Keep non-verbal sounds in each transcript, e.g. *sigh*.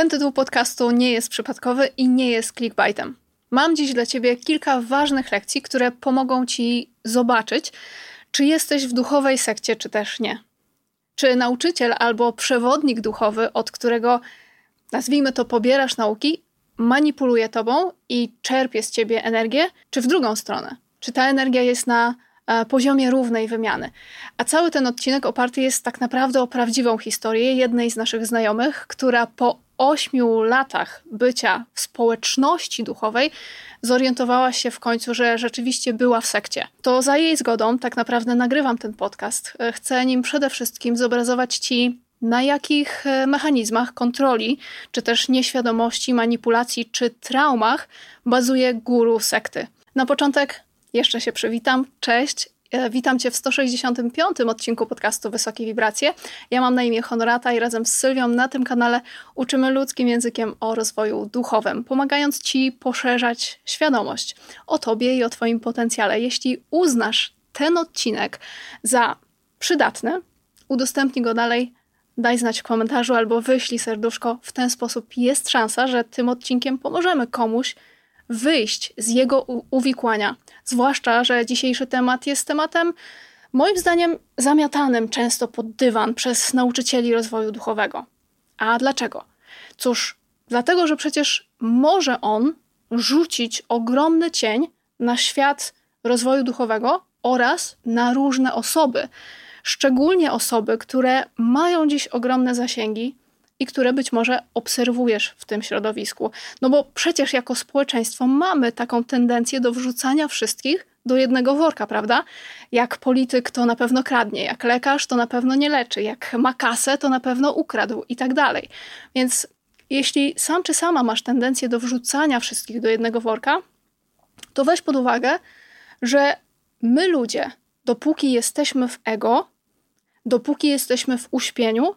Ten tytuł podcastu nie jest przypadkowy i nie jest clickbaitem. Mam dziś dla Ciebie kilka ważnych lekcji, które pomogą Ci zobaczyć, czy jesteś w duchowej sekcie, czy też nie. Czy nauczyciel albo przewodnik duchowy, od którego, nazwijmy to, pobierasz nauki, manipuluje Tobą i czerpie z Ciebie energię, czy w drugą stronę? Czy ta energia jest na E, poziomie równej wymiany. A cały ten odcinek oparty jest tak naprawdę o prawdziwą historię jednej z naszych znajomych, która po ośmiu latach bycia w społeczności duchowej zorientowała się w końcu, że rzeczywiście była w sekcie. To za jej zgodą tak naprawdę nagrywam ten podcast. E, chcę nim przede wszystkim zobrazować Ci na jakich e, mechanizmach kontroli, czy też nieświadomości, manipulacji, czy traumach bazuje guru sekty. Na początek jeszcze się przywitam. Cześć. E, witam Cię w 165. odcinku podcastu Wysokie Wibracje. Ja mam na imię Honorata i razem z Sylwią na tym kanale uczymy ludzkim językiem o rozwoju duchowym, pomagając Ci poszerzać świadomość o Tobie i o Twoim potencjale. Jeśli uznasz ten odcinek za przydatny, udostępnij go dalej, daj znać w komentarzu albo wyślij serduszko. W ten sposób jest szansa, że tym odcinkiem pomożemy komuś wyjść z jego uwikłania. Zwłaszcza, że dzisiejszy temat jest tematem, moim zdaniem, zamiatanym często pod dywan przez nauczycieli rozwoju duchowego. A dlaczego? Cóż, dlatego, że przecież może on rzucić ogromny cień na świat rozwoju duchowego oraz na różne osoby, szczególnie osoby, które mają dziś ogromne zasięgi, i które być może obserwujesz w tym środowisku. No bo przecież jako społeczeństwo mamy taką tendencję do wrzucania wszystkich do jednego worka, prawda? Jak polityk to na pewno kradnie, jak lekarz to na pewno nie leczy, jak ma kasę to na pewno ukradł i tak dalej. Więc jeśli sam czy sama masz tendencję do wrzucania wszystkich do jednego worka, to weź pod uwagę, że my ludzie, dopóki jesteśmy w ego, dopóki jesteśmy w uśpieniu,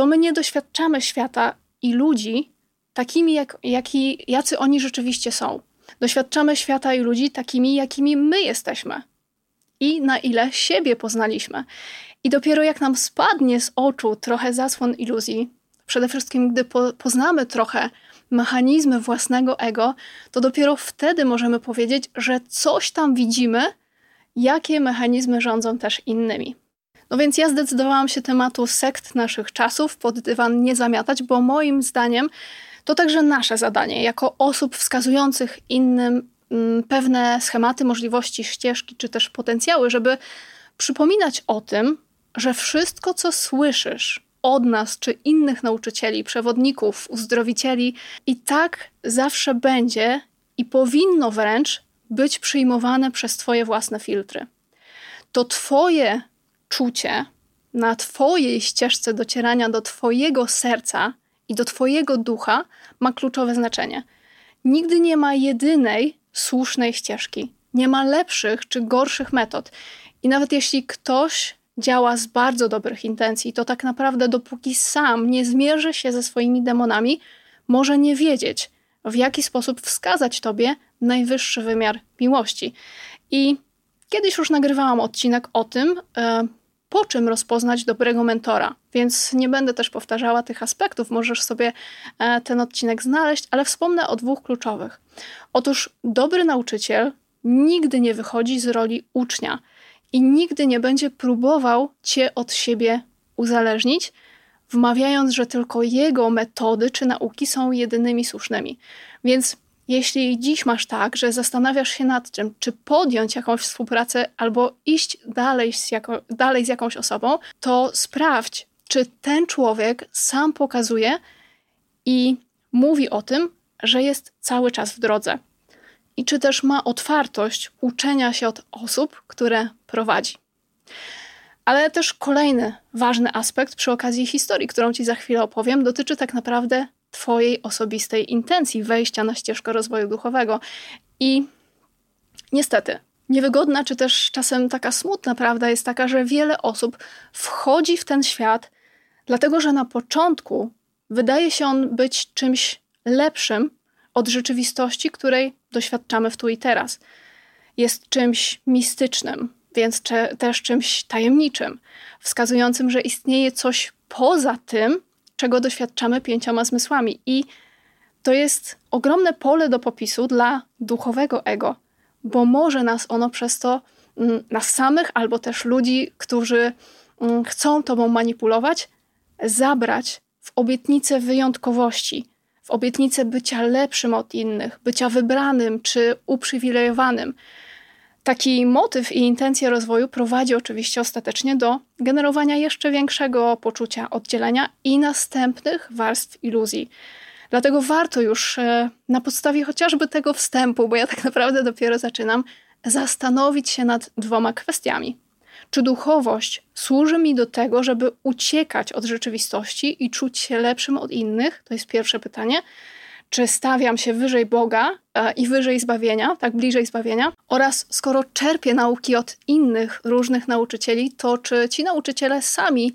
to my nie doświadczamy świata i ludzi takimi, jak, jaki, jacy oni rzeczywiście są. Doświadczamy świata i ludzi takimi, jakimi my jesteśmy. I na ile siebie poznaliśmy. I dopiero jak nam spadnie z oczu trochę zasłon iluzji, przede wszystkim gdy po, poznamy trochę mechanizmy własnego ego, to dopiero wtedy możemy powiedzieć, że coś tam widzimy, jakie mechanizmy rządzą też innymi. No więc ja zdecydowałam się tematu sekt naszych czasów pod dywan nie zamiatać, bo moim zdaniem to także nasze zadanie, jako osób wskazujących innym mm, pewne schematy, możliwości, ścieżki czy też potencjały, żeby przypominać o tym, że wszystko, co słyszysz od nas czy innych nauczycieli, przewodników, uzdrowicieli, i tak zawsze będzie i powinno wręcz być przyjmowane przez Twoje własne filtry. To Twoje czucie na Twojej ścieżce docierania do Twojego serca i do Twojego ducha ma kluczowe znaczenie. Nigdy nie ma jedynej słusznej ścieżki. Nie ma lepszych czy gorszych metod. I nawet jeśli ktoś działa z bardzo dobrych intencji, to tak naprawdę dopóki sam nie zmierzy się ze swoimi demonami, może nie wiedzieć, w jaki sposób wskazać Tobie najwyższy wymiar miłości. I kiedyś już nagrywałam odcinek o tym, e, po czym rozpoznać dobrego mentora. Więc nie będę też powtarzała tych aspektów, możesz sobie e, ten odcinek znaleźć, ale wspomnę o dwóch kluczowych. Otóż dobry nauczyciel nigdy nie wychodzi z roli ucznia i nigdy nie będzie próbował cię od siebie uzależnić, wmawiając, że tylko jego metody czy nauki są jedynymi słusznymi. Więc jeśli dziś masz tak, że zastanawiasz się nad czym, czy podjąć jakąś współpracę albo iść dalej z, jako, dalej z jakąś osobą, to sprawdź, czy ten człowiek sam pokazuje i mówi o tym, że jest cały czas w drodze. I czy też ma otwartość uczenia się od osób, które prowadzi. Ale też kolejny ważny aspekt przy okazji historii, którą Ci za chwilę opowiem, dotyczy tak naprawdę Twojej osobistej intencji wejścia na ścieżkę rozwoju duchowego. I niestety, niewygodna, czy też czasem taka smutna prawda jest taka, że wiele osób wchodzi w ten świat, dlatego że na początku wydaje się on być czymś lepszym od rzeczywistości, której doświadczamy w tu i teraz. Jest czymś mistycznym, więc też czymś tajemniczym, wskazującym, że istnieje coś poza tym, czego doświadczamy pięcioma zmysłami. I to jest ogromne pole do popisu dla duchowego ego, bo może nas ono przez to, mm, nas samych, albo też ludzi, którzy mm, chcą tobą manipulować, zabrać w obietnicę wyjątkowości, w obietnicę bycia lepszym od innych, bycia wybranym czy uprzywilejowanym. Taki motyw i intencja rozwoju prowadzi oczywiście ostatecznie do generowania jeszcze większego poczucia oddzielenia i następnych warstw iluzji. Dlatego warto już e, na podstawie chociażby tego wstępu, bo ja tak naprawdę dopiero zaczynam, zastanowić się nad dwoma kwestiami. Czy duchowość służy mi do tego, żeby uciekać od rzeczywistości i czuć się lepszym od innych? To jest pierwsze pytanie. Czy stawiam się wyżej Boga e, i wyżej zbawienia, tak bliżej zbawienia? Oraz skoro czerpię nauki od innych różnych nauczycieli, to czy ci nauczyciele sami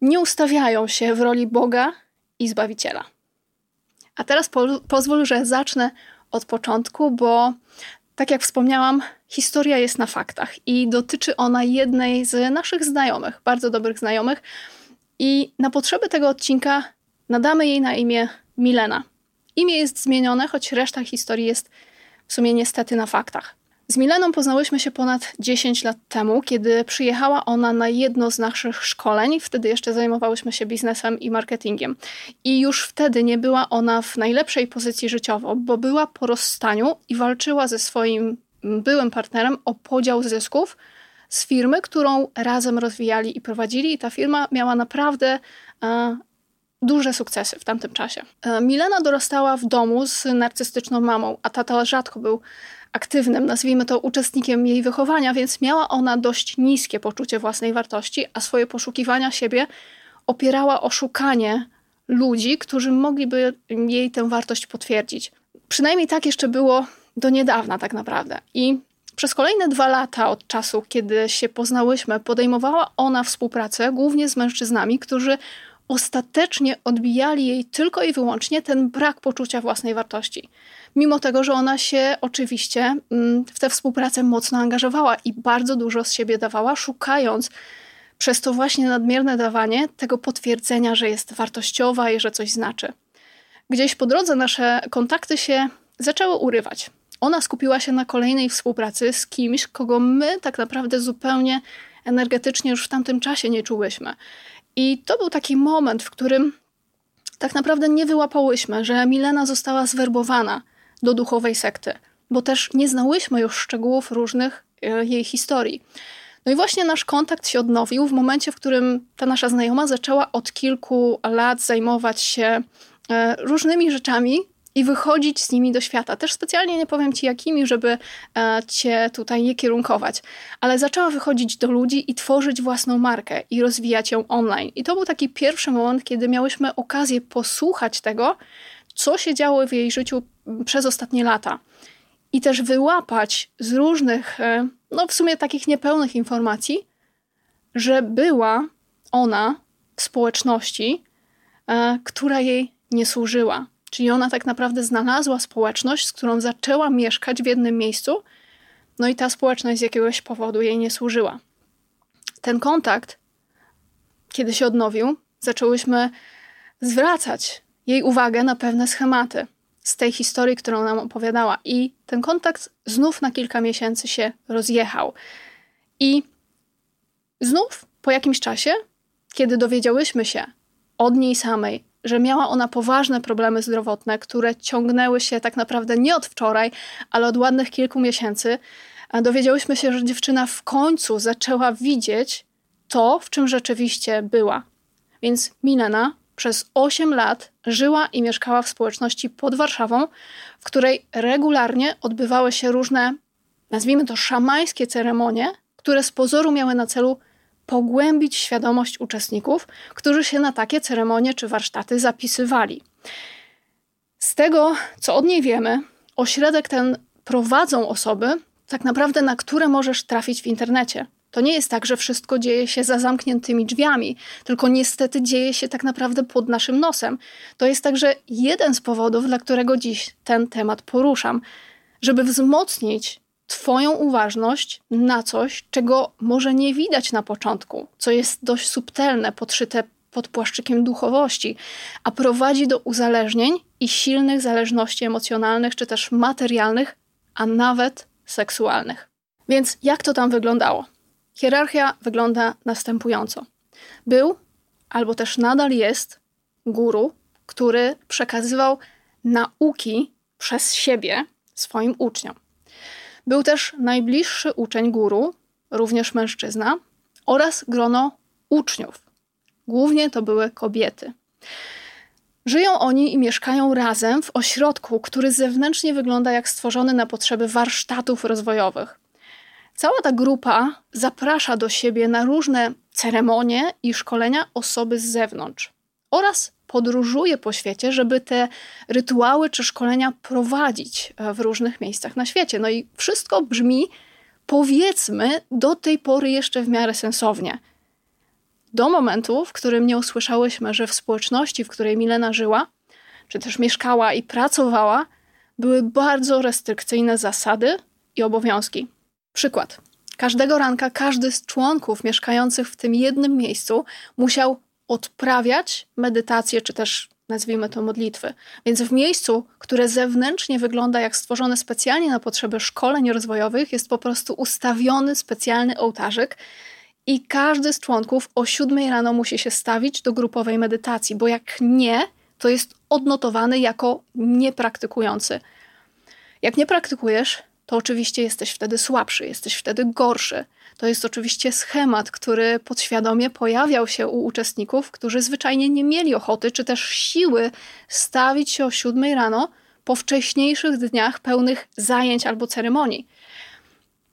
nie ustawiają się w roli Boga i Zbawiciela? A teraz po, pozwól, że zacznę od początku, bo tak jak wspomniałam, historia jest na faktach i dotyczy ona jednej z naszych znajomych, bardzo dobrych znajomych. I na potrzeby tego odcinka nadamy jej na imię Milena. Imię jest zmienione, choć reszta historii jest w sumie niestety na faktach. Z Mileną poznałyśmy się ponad 10 lat temu, kiedy przyjechała ona na jedno z naszych szkoleń. Wtedy jeszcze zajmowałyśmy się biznesem i marketingiem. I już wtedy nie była ona w najlepszej pozycji życiowo, bo była po rozstaniu i walczyła ze swoim byłym partnerem o podział zysków z firmy, którą razem rozwijali i prowadzili. I ta firma miała naprawdę e, duże sukcesy w tamtym czasie. E, Milena dorastała w domu z narcystyczną mamą, a tata rzadko był aktywnym, nazwijmy to uczestnikiem jej wychowania, więc miała ona dość niskie poczucie własnej wartości, a swoje poszukiwania siebie opierała o szukanie ludzi, którzy mogliby jej tę wartość potwierdzić. Przynajmniej tak jeszcze było do niedawna, tak naprawdę. I przez kolejne dwa lata od czasu, kiedy się poznałyśmy, podejmowała ona współpracę głównie z mężczyznami, którzy ostatecznie odbijali jej tylko i wyłącznie ten brak poczucia własnej wartości. Mimo tego, że ona się oczywiście mm, w tę współpracę mocno angażowała i bardzo dużo z siebie dawała, szukając przez to właśnie nadmierne dawanie tego potwierdzenia, że jest wartościowa i że coś znaczy. Gdzieś po drodze nasze kontakty się zaczęły urywać. Ona skupiła się na kolejnej współpracy z kimś, kogo my tak naprawdę zupełnie energetycznie już w tamtym czasie nie czułyśmy. I to był taki moment, w którym tak naprawdę nie wyłapałyśmy, że Milena została zwerbowana do duchowej sekty, bo też nie znałyśmy już szczegółów różnych e, jej historii. No i właśnie nasz kontakt się odnowił w momencie, w którym ta nasza znajoma zaczęła od kilku lat zajmować się e, różnymi rzeczami, i wychodzić z nimi do świata. Też specjalnie nie powiem ci jakimi, żeby e, cię tutaj nie kierunkować, ale zaczęła wychodzić do ludzi i tworzyć własną markę i rozwijać ją online. I to był taki pierwszy moment, kiedy miałyśmy okazję posłuchać tego, co się działo w jej życiu przez ostatnie lata. I też wyłapać z różnych, e, no w sumie takich niepełnych informacji, że była ona w społeczności, e, która jej nie służyła Czyli ona tak naprawdę znalazła społeczność, z którą zaczęła mieszkać w jednym miejscu, no i ta społeczność z jakiegoś powodu jej nie służyła. Ten kontakt, kiedy się odnowił, zaczęłyśmy zwracać jej uwagę na pewne schematy z tej historii, którą nam opowiadała, i ten kontakt znów na kilka miesięcy się rozjechał. I znów po jakimś czasie, kiedy dowiedziałyśmy się od niej samej, że miała ona poważne problemy zdrowotne, które ciągnęły się tak naprawdę nie od wczoraj, ale od ładnych kilku miesięcy. Dowiedziałyśmy się, że dziewczyna w końcu zaczęła widzieć to, w czym rzeczywiście była. Więc Milena przez 8 lat żyła i mieszkała w społeczności pod Warszawą, w której regularnie odbywały się różne, nazwijmy to szamańskie ceremonie, które z pozoru miały na celu pogłębić świadomość uczestników, którzy się na takie ceremonie czy warsztaty zapisywali. Z tego, co od niej wiemy, ośrodek ten prowadzą osoby, tak naprawdę na które możesz trafić w internecie. To nie jest tak, że wszystko dzieje się za zamkniętymi drzwiami, tylko niestety dzieje się tak naprawdę pod naszym nosem. To jest także jeden z powodów, dla którego dziś ten temat poruszam, żeby wzmocnić Twoją uważność na coś, czego może nie widać na początku, co jest dość subtelne, podszyte pod płaszczykiem duchowości, a prowadzi do uzależnień i silnych zależności emocjonalnych czy też materialnych, a nawet seksualnych. Więc jak to tam wyglądało? Hierarchia wygląda następująco. Był, albo też nadal jest, guru, który przekazywał nauki przez siebie swoim uczniom. Był też najbliższy uczeń guru, również mężczyzna, oraz grono uczniów. Głównie to były kobiety. Żyją oni i mieszkają razem w ośrodku, który zewnętrznie wygląda jak stworzony na potrzeby warsztatów rozwojowych. Cała ta grupa zaprasza do siebie na różne ceremonie i szkolenia osoby z zewnątrz oraz podróżuje po świecie, żeby te rytuały czy szkolenia prowadzić e, w różnych miejscach na świecie. No i wszystko brzmi, powiedzmy, do tej pory jeszcze w miarę sensownie. Do momentu, w którym nie usłyszałyśmy, że w społeczności, w której Milena żyła, czy też mieszkała i pracowała, były bardzo restrykcyjne zasady i obowiązki. Przykład. Każdego ranka każdy z członków mieszkających w tym jednym miejscu musiał odprawiać medytację, czy też nazwijmy to modlitwy. Więc w miejscu, które zewnętrznie wygląda jak stworzone specjalnie na potrzeby szkoleń rozwojowych, jest po prostu ustawiony specjalny ołtarzyk i każdy z członków o 7 rano musi się stawić do grupowej medytacji, bo jak nie, to jest odnotowany jako niepraktykujący. Jak nie praktykujesz, to oczywiście jesteś wtedy słabszy, jesteś wtedy gorszy. To jest oczywiście schemat, który podświadomie pojawiał się u uczestników, którzy zwyczajnie nie mieli ochoty czy też siły stawić się o siódmej rano po wcześniejszych dniach pełnych zajęć albo ceremonii.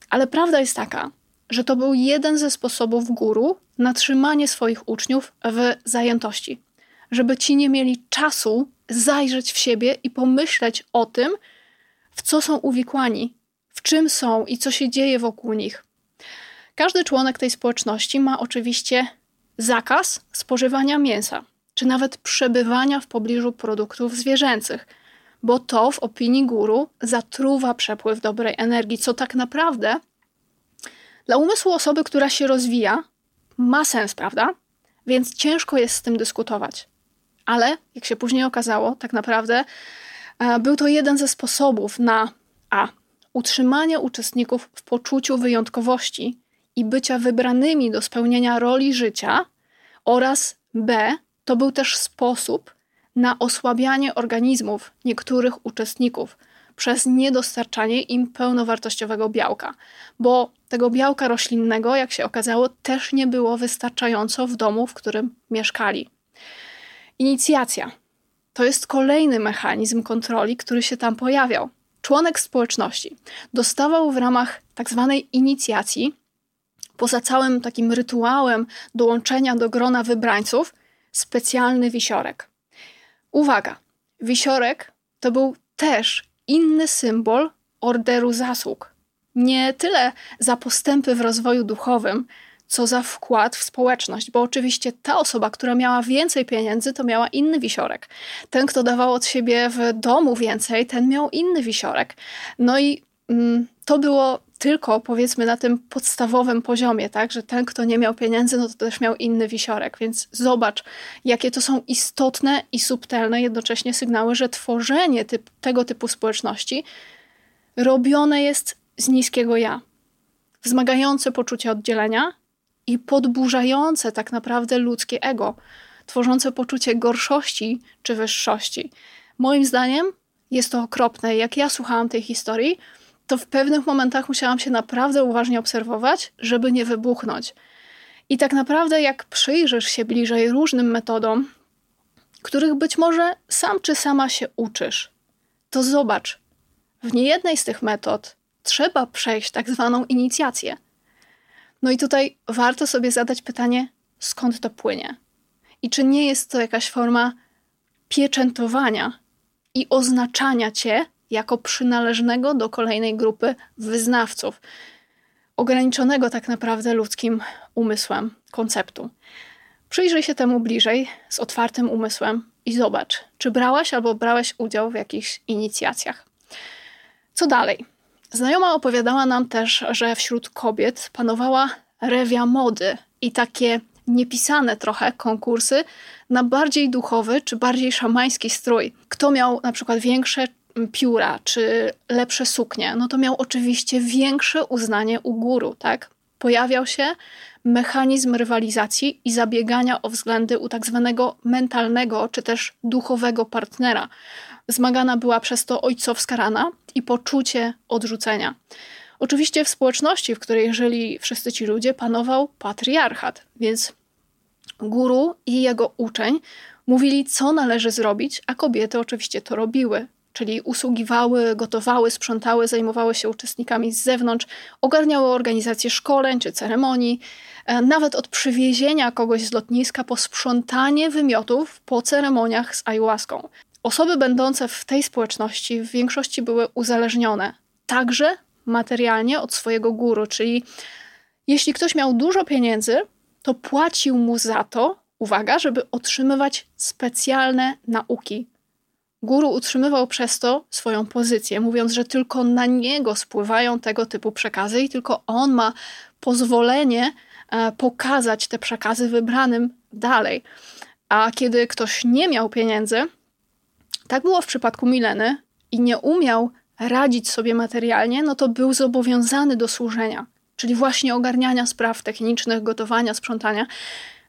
Ale prawda jest taka, że to był jeden ze sposobów guru na trzymanie swoich uczniów w zajętości, żeby ci nie mieli czasu zajrzeć w siebie i pomyśleć o tym, w co są uwikłani, czym są i co się dzieje wokół nich. Każdy członek tej społeczności ma oczywiście zakaz spożywania mięsa, czy nawet przebywania w pobliżu produktów zwierzęcych, bo to w opinii guru zatruwa przepływ dobrej energii, co tak naprawdę dla umysłu osoby, która się rozwija, ma sens, prawda? Więc ciężko jest z tym dyskutować. Ale, jak się później okazało, tak naprawdę e, był to jeden ze sposobów na a. utrzymanie uczestników w poczuciu wyjątkowości i bycia wybranymi do spełnienia roli życia, oraz b. to był też sposób na osłabianie organizmów niektórych uczestników przez niedostarczanie im pełnowartościowego białka, bo tego białka roślinnego, jak się okazało, też nie było wystarczająco w domu, w którym mieszkali. Inicjacja to jest kolejny mechanizm kontroli, który się tam pojawiał. Członek społeczności dostawał w ramach tak zwanej inicjacji, poza całym takim rytuałem dołączenia do grona wybrańców, specjalny wisiorek. Uwaga, wisiorek to był też inny symbol orderu zasług. Nie tyle za postępy w rozwoju duchowym, co za wkład w społeczność, bo oczywiście ta osoba, która miała więcej pieniędzy, to miała inny wisiorek. Ten, kto dawał od siebie w domu więcej, ten miał inny wisiorek. No i mm, to było tylko powiedzmy na tym podstawowym poziomie, tak, że ten, kto nie miał pieniędzy, no to też miał inny wisiorek. Więc zobacz, jakie to są istotne i subtelne jednocześnie sygnały, że tworzenie typ, tego typu społeczności robione jest z niskiego ja. Wzmagające poczucie oddzielenia i podburzające tak naprawdę ludzkie ego, tworzące poczucie gorszości czy wyższości. Moim zdaniem jest to okropne. Jak ja słuchałam tej historii, to w pewnych momentach musiałam się naprawdę uważnie obserwować, żeby nie wybuchnąć. I tak naprawdę, jak przyjrzysz się bliżej różnym metodom, których być może sam czy sama się uczysz, to zobacz, w niejednej z tych metod trzeba przejść tak zwaną inicjację. No i tutaj warto sobie zadać pytanie, skąd to płynie? I czy nie jest to jakaś forma pieczętowania i oznaczania cię jako przynależnego do kolejnej grupy wyznawców, ograniczonego tak naprawdę ludzkim umysłem konceptu. Przyjrzyj się temu bliżej z otwartym umysłem i zobacz, czy brałaś albo brałeś udział w jakichś inicjacjach. Co dalej? Znajoma opowiadała nam też, że wśród kobiet panowała rewia mody i takie niepisane trochę konkursy na bardziej duchowy czy bardziej szamański strój. Kto miał na przykład większe pióra czy lepsze suknie, no to miał oczywiście większe uznanie u guru, tak? Pojawiał się mechanizm rywalizacji i zabiegania o względy u tak zwanego mentalnego czy też duchowego partnera. Zmagana była przez to ojcowska rana i poczucie odrzucenia. Oczywiście w społeczności, w której żyli wszyscy ci ludzie, panował patriarchat, więc guru i jego uczeń mówili, co należy zrobić, a kobiety oczywiście to robiły. Czyli usługiwały, gotowały, sprzątały, zajmowały się uczestnikami z zewnątrz, ogarniały organizację szkoleń czy ceremonii, e, nawet od przywiezienia kogoś z lotniska po sprzątanie wymiotów po ceremoniach z ayahuaską. Osoby będące w tej społeczności w większości były uzależnione, także materialnie od swojego guru, czyli jeśli ktoś miał dużo pieniędzy, to płacił mu za to, uwaga, żeby otrzymywać specjalne nauki. Guru utrzymywał przez to swoją pozycję, mówiąc, że tylko na niego spływają tego typu przekazy i tylko on ma pozwolenie e, pokazać te przekazy wybranym dalej. A kiedy ktoś nie miał pieniędzy, tak było w przypadku Mileny i nie umiał radzić sobie materialnie, no to był zobowiązany do służenia, czyli właśnie ogarniania spraw technicznych, gotowania, sprzątania.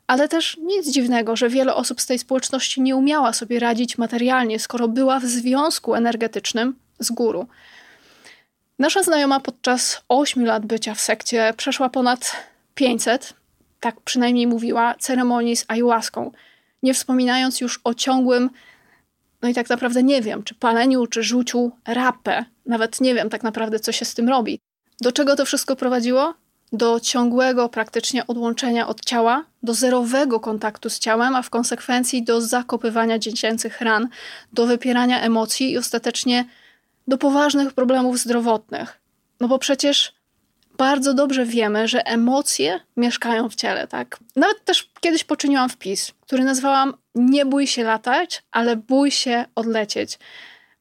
Ale też nic dziwnego, że wiele osób z tej społeczności nie umiała sobie radzić materialnie, skoro była w związku energetycznym z guru. Nasza znajoma podczas 8 lat bycia w sekcie przeszła ponad 500, tak przynajmniej mówiła, ceremonii z ayahuaską, nie wspominając już o ciągłym no i tak naprawdę nie wiem, czy paleniu, czy rzuciu rapę. Nawet nie wiem tak naprawdę, co się z tym robi. Do czego to wszystko prowadziło? Do ciągłego praktycznie odłączenia od ciała, do zerowego kontaktu z ciałem, a w konsekwencji do zakopywania dziecięcych ran, do wypierania emocji i ostatecznie do poważnych problemów zdrowotnych. No bo przecież bardzo dobrze wiemy, że emocje mieszkają w ciele, tak? Nawet też kiedyś poczyniłam wpis, który nazwałam Nie bój się latać, ale bój się odlecieć.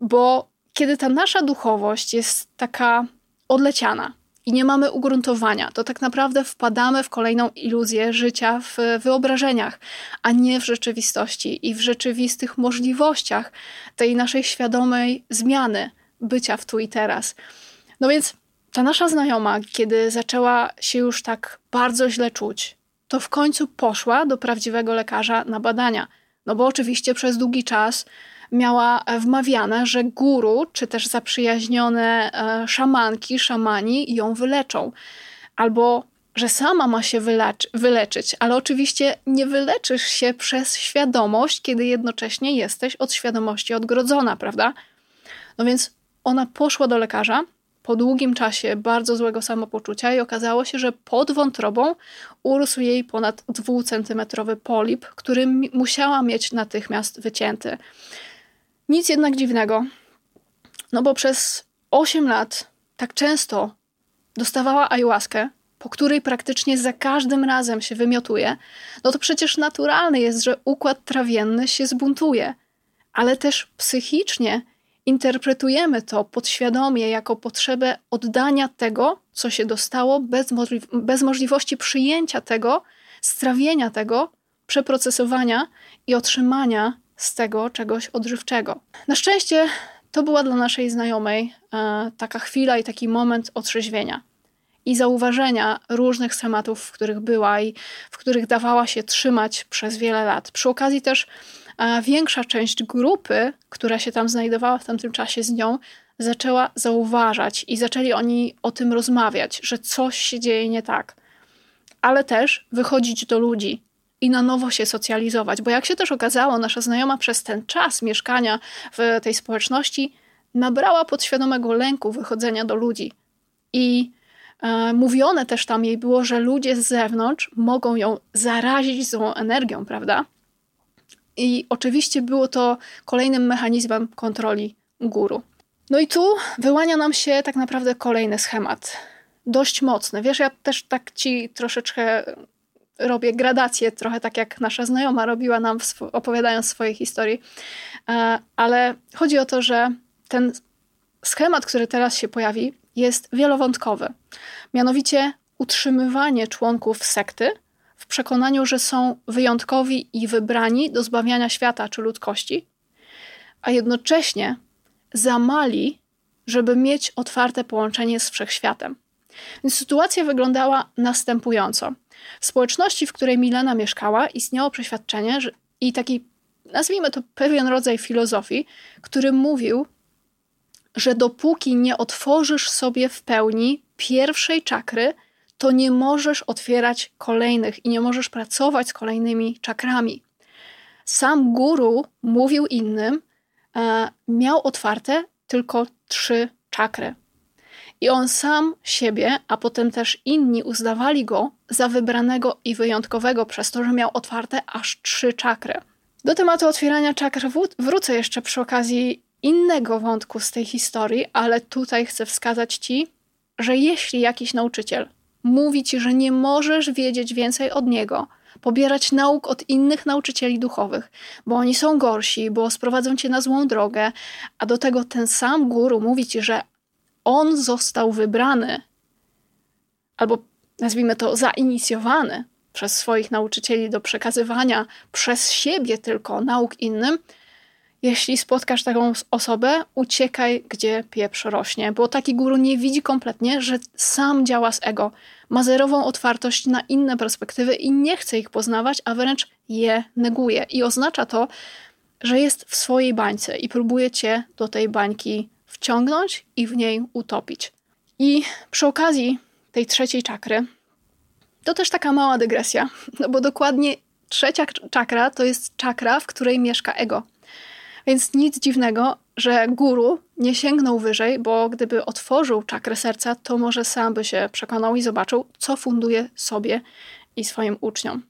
Bo kiedy ta nasza duchowość jest taka odleciana i nie mamy ugruntowania, to tak naprawdę wpadamy w kolejną iluzję życia w wyobrażeniach, a nie w rzeczywistości i w rzeczywistych możliwościach tej naszej świadomej zmiany bycia w tu i teraz. No więc ta nasza znajoma, kiedy zaczęła się już tak bardzo źle czuć, to w końcu poszła do prawdziwego lekarza na badania. No bo oczywiście przez długi czas miała wmawiane, że guru, czy też zaprzyjaźnione e, szamanki, szamani ją wyleczą. Albo że sama ma się wyleczy, wyleczyć, ale oczywiście nie wyleczysz się przez świadomość, kiedy jednocześnie jesteś od świadomości odgrodzona, prawda? No więc ona poszła do lekarza, po długim czasie bardzo złego samopoczucia i okazało się, że pod wątrobą urósł jej ponad dwucentymetrowy polip, który musiała mieć natychmiast wycięty. Nic jednak dziwnego, no bo przez 8 lat tak często dostawała ayahuaskę, po której praktycznie za każdym razem się wymiotuje, no to przecież naturalne jest, że układ trawienny się zbuntuje, ale też psychicznie interpretujemy to podświadomie jako potrzebę oddania tego, co się dostało, bez, możli bez możliwości przyjęcia tego, strawienia tego, przeprocesowania i otrzymania z tego czegoś odżywczego. Na szczęście to była dla naszej znajomej e, taka chwila i taki moment otrzeźwienia i zauważenia różnych schematów, w których była i w których dawała się trzymać przez wiele lat. Przy okazji też a większa część grupy, która się tam znajdowała w tamtym czasie z nią, zaczęła zauważać i zaczęli oni o tym rozmawiać, że coś się dzieje nie tak. Ale też wychodzić do ludzi i na nowo się socjalizować, bo jak się też okazało, nasza znajoma przez ten czas mieszkania w tej społeczności nabrała podświadomego lęku wychodzenia do ludzi. I e, mówione też tam jej było, że ludzie z zewnątrz mogą ją zarazić złą energią, prawda? I oczywiście było to kolejnym mechanizmem kontroli guru. No i tu wyłania nam się tak naprawdę kolejny schemat. Dość mocny. Wiesz, ja też tak ci troszeczkę robię gradację, trochę tak jak nasza znajoma robiła nam, opowiadając swoje historii. E, ale chodzi o to, że ten schemat, który teraz się pojawi, jest wielowątkowy. Mianowicie utrzymywanie członków sekty w przekonaniu, że są wyjątkowi i wybrani do zbawiania świata czy ludzkości, a jednocześnie zamali, żeby mieć otwarte połączenie z wszechświatem. Więc sytuacja wyglądała następująco. W społeczności, w której Milena mieszkała, istniało przeświadczenie że, i taki, nazwijmy to, pewien rodzaj filozofii, który mówił, że dopóki nie otworzysz sobie w pełni pierwszej czakry, to nie możesz otwierać kolejnych i nie możesz pracować z kolejnymi czakrami. Sam guru mówił innym, e, miał otwarte tylko trzy czakry. I on sam siebie, a potem też inni uznawali go za wybranego i wyjątkowego przez to, że miał otwarte aż trzy czakry. Do tematu otwierania czakr wrócę jeszcze przy okazji innego wątku z tej historii, ale tutaj chcę wskazać Ci, że jeśli jakiś nauczyciel mówi Ci, że nie możesz wiedzieć więcej od niego, pobierać nauk od innych nauczycieli duchowych, bo oni są gorsi, bo sprowadzą Cię na złą drogę, a do tego ten sam guru mówi Ci, że on został wybrany, albo nazwijmy to zainicjowany przez swoich nauczycieli do przekazywania przez siebie tylko nauk innym, jeśli spotkasz taką osobę, uciekaj, gdzie pieprz rośnie, bo taki guru nie widzi kompletnie, że sam działa z ego. Ma zerową otwartość na inne perspektywy i nie chce ich poznawać, a wręcz je neguje. I oznacza to, że jest w swojej bańce i próbuje cię do tej bańki wciągnąć i w niej utopić. I przy okazji tej trzeciej czakry, to też taka mała dygresja, *laughs* no bo dokładnie trzecia czakra to jest czakra, w której mieszka ego. Więc nic dziwnego, że guru nie sięgnął wyżej, bo gdyby otworzył czakrę serca, to może sam by się przekonał i zobaczył, co funduje sobie i swoim uczniom.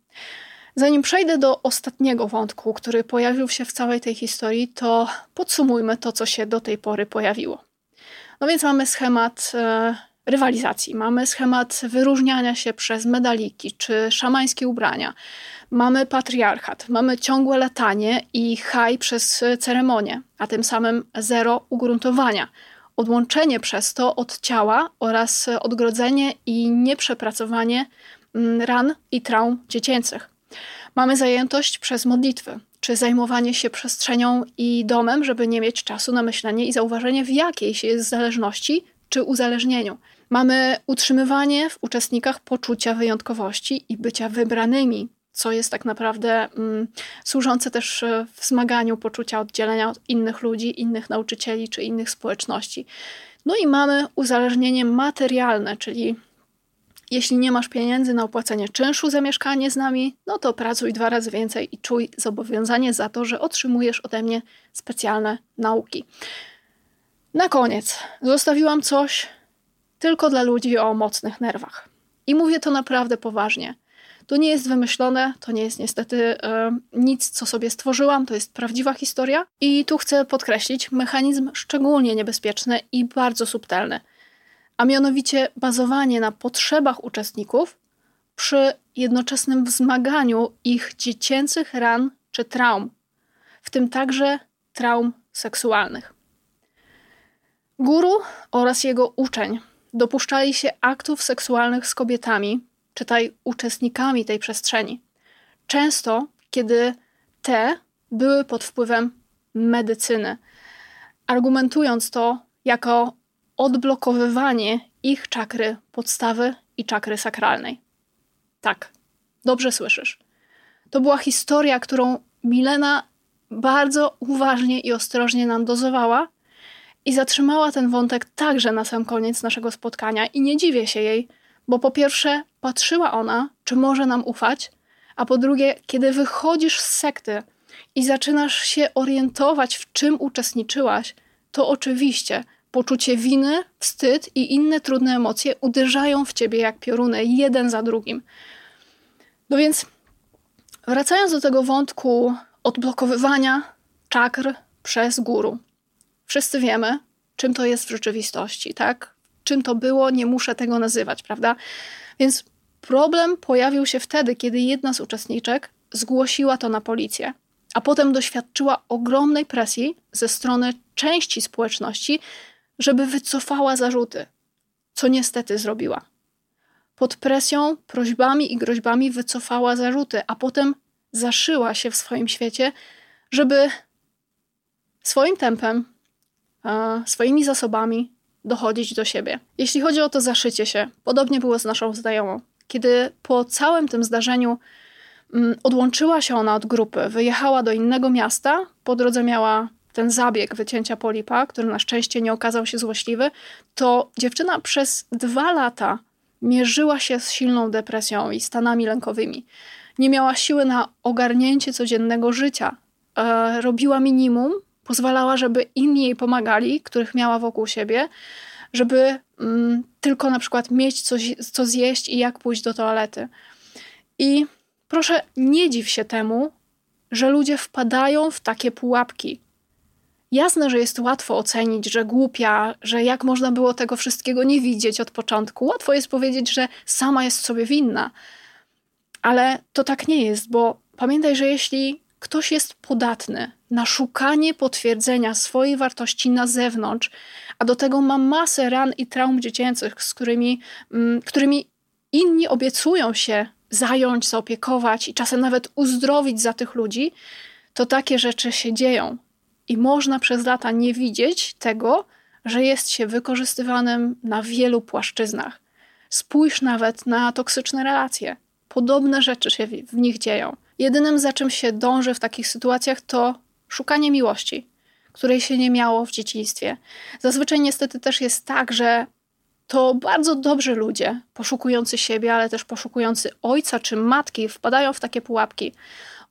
Zanim przejdę do ostatniego wątku, który pojawił się w całej tej historii, to podsumujmy to, co się do tej pory pojawiło. No więc mamy schemat e, rywalizacji, mamy schemat wyróżniania się przez medaliki czy szamańskie ubrania, mamy patriarchat, mamy ciągłe latanie i haj przez ceremonię, a tym samym zero ugruntowania, odłączenie przez to od ciała oraz odgrodzenie i nieprzepracowanie mm, ran i traum dziecięcych. Mamy zajętość przez modlitwy, czy zajmowanie się przestrzenią i domem, żeby nie mieć czasu na myślenie i zauważenie, w jakiejś jest zależności czy uzależnieniu. Mamy utrzymywanie w uczestnikach poczucia wyjątkowości i bycia wybranymi, co jest tak naprawdę mm, służące też e, wzmaganiu poczucia oddzielenia od innych ludzi, innych nauczycieli czy innych społeczności. No i mamy uzależnienie materialne, czyli jeśli nie masz pieniędzy na opłacenie czynszu za mieszkanie z nami, no to pracuj dwa razy więcej i czuj zobowiązanie za to, że otrzymujesz ode mnie specjalne nauki. Na koniec zostawiłam coś tylko dla ludzi o mocnych nerwach. I mówię to naprawdę poważnie. To nie jest wymyślone, to nie jest niestety e, nic, co sobie stworzyłam, to jest prawdziwa historia. I tu chcę podkreślić mechanizm szczególnie niebezpieczny i bardzo subtelny, a mianowicie bazowanie na potrzebach uczestników przy jednoczesnym wzmaganiu ich dziecięcych ran czy traum, w tym także traum seksualnych. Guru oraz jego uczeń dopuszczali się aktów seksualnych z kobietami, czytaj uczestnikami tej przestrzeni. Często, kiedy te były pod wpływem medycyny, argumentując to jako odblokowywanie ich czakry podstawy i czakry sakralnej. Tak, dobrze słyszysz. To była historia, którą Milena bardzo uważnie i ostrożnie nam dozowała i zatrzymała ten wątek także na sam koniec naszego spotkania i nie dziwię się jej, bo po pierwsze patrzyła ona, czy może nam ufać, a po drugie, kiedy wychodzisz z sekty i zaczynasz się orientować, w czym uczestniczyłaś, to oczywiście poczucie winy, wstyd i inne trudne emocje uderzają w ciebie jak pioruny, jeden za drugim. No więc, wracając do tego wątku odblokowywania czakr przez guru. Wszyscy wiemy, czym to jest w rzeczywistości, tak? Czym to było, nie muszę tego nazywać, prawda? Więc problem pojawił się wtedy, kiedy jedna z uczestniczek zgłosiła to na policję, a potem doświadczyła ogromnej presji ze strony części społeczności, żeby wycofała zarzuty, co niestety zrobiła. pod presją, prośbami i groźbami wycofała zarzuty, a potem zaszyła się w swoim świecie, żeby swoim tempem, swoimi zasobami dochodzić do siebie. Jeśli chodzi o to zaszycie się, podobnie było z naszą znajomą. Kiedy po całym tym zdarzeniu mm, odłączyła się ona od grupy, wyjechała do innego miasta, po drodze miała ten zabieg wycięcia polipa, który na szczęście nie okazał się złośliwy, to dziewczyna przez dwa lata mierzyła się z silną depresją i stanami lękowymi. Nie miała siły na ogarnięcie codziennego życia. E, robiła minimum, pozwalała, żeby inni jej pomagali, których miała wokół siebie, żeby mm, tylko na przykład mieć coś, co zjeść i jak pójść do toalety. I proszę, nie dziw się temu, że ludzie wpadają w takie pułapki. Jasne, że jest łatwo ocenić, że głupia, że jak można było tego wszystkiego nie widzieć od początku. Łatwo jest powiedzieć, że sama jest sobie winna. Ale to tak nie jest, bo pamiętaj, że jeśli ktoś jest podatny na szukanie potwierdzenia swojej wartości na zewnątrz, a do tego ma masę ran i traum dziecięcych, z którymi, mm, którymi inni obiecują się zająć, zaopiekować i czasem nawet uzdrowić za tych ludzi, to takie rzeczy się dzieją. I można przez lata nie widzieć tego, że jest się wykorzystywanym na wielu płaszczyznach. Spójrz nawet na toksyczne relacje. Podobne rzeczy się w nich dzieją. Jedynym, za czym się dąży w takich sytuacjach, to szukanie miłości, której się nie miało w dzieciństwie. Zazwyczaj niestety też jest tak, że to bardzo dobrzy ludzie, poszukujący siebie, ale też poszukujący ojca czy matki, wpadają w takie pułapki.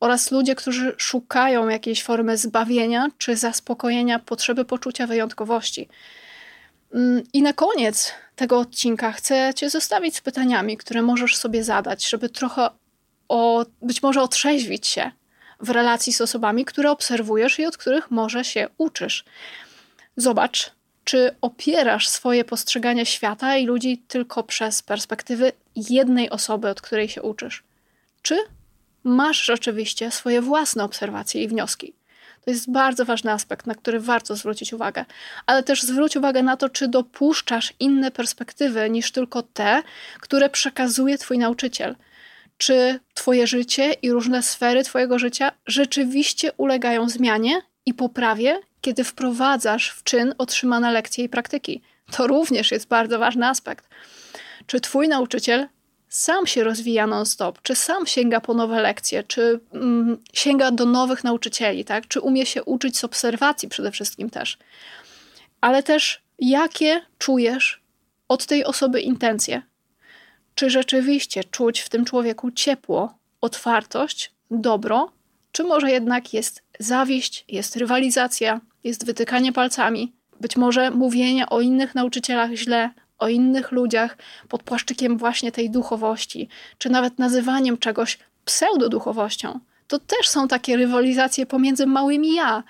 Oraz ludzie, którzy szukają jakiejś formy zbawienia czy zaspokojenia potrzeby poczucia wyjątkowości. Mm, I na koniec tego odcinka chcę Cię zostawić z pytaniami, które możesz sobie zadać, żeby trochę o, być może otrzeźwić się w relacji z osobami, które obserwujesz i od których może się uczysz. Zobacz, czy opierasz swoje postrzeganie świata i ludzi tylko przez perspektywy jednej osoby, od której się uczysz? Czy masz rzeczywiście swoje własne obserwacje i wnioski? To jest bardzo ważny aspekt, na który warto zwrócić uwagę. Ale też zwróć uwagę na to, czy dopuszczasz inne perspektywy niż tylko te, które przekazuje Twój nauczyciel czy Twoje życie i różne sfery Twojego życia rzeczywiście ulegają zmianie i poprawie, kiedy wprowadzasz w czyn otrzymane lekcje i praktyki. To również jest bardzo ważny aspekt. Czy Twój nauczyciel sam się rozwija non-stop, czy sam sięga po nowe lekcje, czy mm, sięga do nowych nauczycieli, tak? czy umie się uczyć z obserwacji przede wszystkim też. Ale też jakie czujesz od tej osoby intencje, czy rzeczywiście czuć w tym człowieku ciepło, otwartość, dobro, czy może jednak jest zawiść, jest rywalizacja, jest wytykanie palcami, być może mówienie o innych nauczycielach źle, o innych ludziach pod płaszczykiem właśnie tej duchowości, czy nawet nazywaniem czegoś pseudoduchowością. To też są takie rywalizacje pomiędzy małymi ja.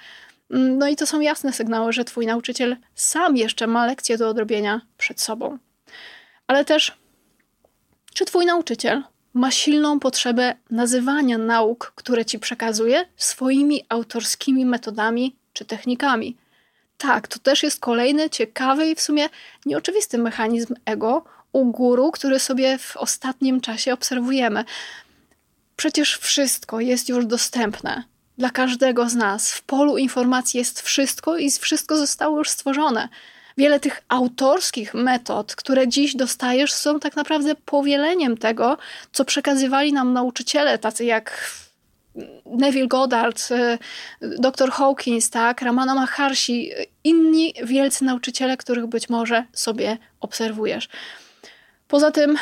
No i to są jasne sygnały, że twój nauczyciel sam jeszcze ma lekcje do odrobienia przed sobą. Ale też czy twój nauczyciel ma silną potrzebę nazywania nauk, które ci przekazuje, swoimi autorskimi metodami czy technikami? Tak, to też jest kolejny ciekawy i w sumie nieoczywisty mechanizm ego u guru, który sobie w ostatnim czasie obserwujemy. Przecież wszystko jest już dostępne dla każdego z nas. W polu informacji jest wszystko i wszystko zostało już stworzone. Wiele tych autorskich metod, które dziś dostajesz, są tak naprawdę powieleniem tego, co przekazywali nam nauczyciele, tacy jak Neville Goddard, y, dr Hawkins, tak, Ramana Maharshi, inni wielcy nauczyciele, których być może sobie obserwujesz. Poza tym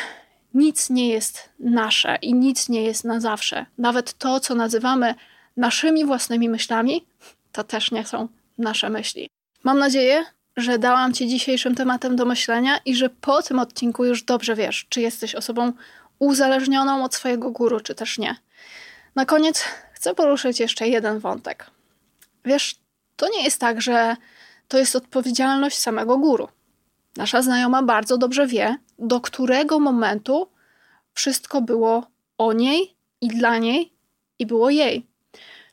nic nie jest nasze i nic nie jest na zawsze. Nawet to, co nazywamy naszymi własnymi myślami, to też nie są nasze myśli. Mam nadzieję, że dałam Ci dzisiejszym tematem do myślenia i że po tym odcinku już dobrze wiesz, czy jesteś osobą uzależnioną od swojego guru, czy też nie. Na koniec chcę poruszyć jeszcze jeden wątek. Wiesz, to nie jest tak, że to jest odpowiedzialność samego guru. Nasza znajoma bardzo dobrze wie, do którego momentu wszystko było o niej i dla niej i było jej.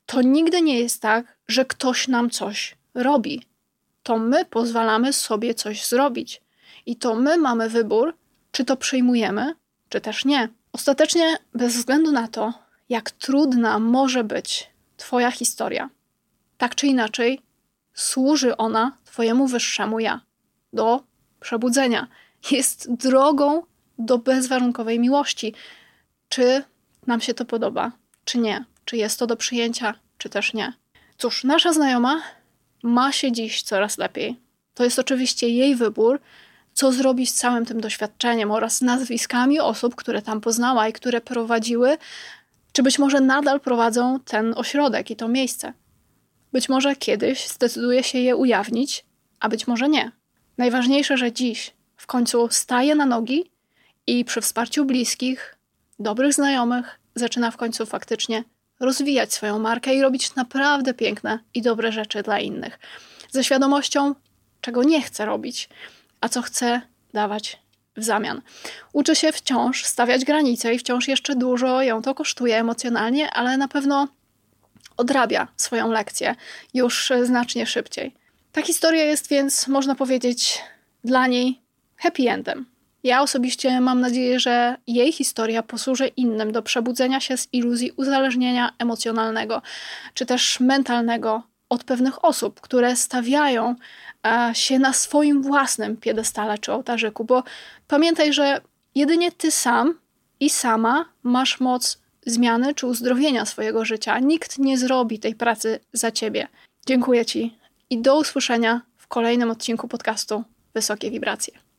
To nigdy nie jest tak, że ktoś nam coś robi to my pozwalamy sobie coś zrobić. I to my mamy wybór, czy to przyjmujemy, czy też nie. Ostatecznie, bez względu na to, jak trudna może być Twoja historia, tak czy inaczej, służy ona Twojemu wyższemu ja do przebudzenia. Jest drogą do bezwarunkowej miłości. Czy nam się to podoba, czy nie? Czy jest to do przyjęcia, czy też nie? Cóż, nasza znajoma ma się dziś coraz lepiej. To jest oczywiście jej wybór, co zrobić z całym tym doświadczeniem oraz nazwiskami osób, które tam poznała i które prowadziły, czy być może nadal prowadzą ten ośrodek i to miejsce. Być może kiedyś zdecyduje się je ujawnić, a być może nie. Najważniejsze, że dziś w końcu staje na nogi i przy wsparciu bliskich, dobrych znajomych zaczyna w końcu faktycznie rozwijać swoją markę i robić naprawdę piękne i dobre rzeczy dla innych. Ze świadomością, czego nie chce robić, a co chce dawać w zamian. Uczy się wciąż stawiać granice i wciąż jeszcze dużo ją to kosztuje emocjonalnie, ale na pewno odrabia swoją lekcję już znacznie szybciej. Ta historia jest więc, można powiedzieć, dla niej happy endem. Ja osobiście mam nadzieję, że jej historia posłuży innym do przebudzenia się z iluzji uzależnienia emocjonalnego czy też mentalnego od pewnych osób, które stawiają e, się na swoim własnym piedestale czy ołtarzyku, bo pamiętaj, że jedynie ty sam i sama masz moc zmiany czy uzdrowienia swojego życia. Nikt nie zrobi tej pracy za ciebie. Dziękuję Ci i do usłyszenia w kolejnym odcinku podcastu Wysokie Wibracje.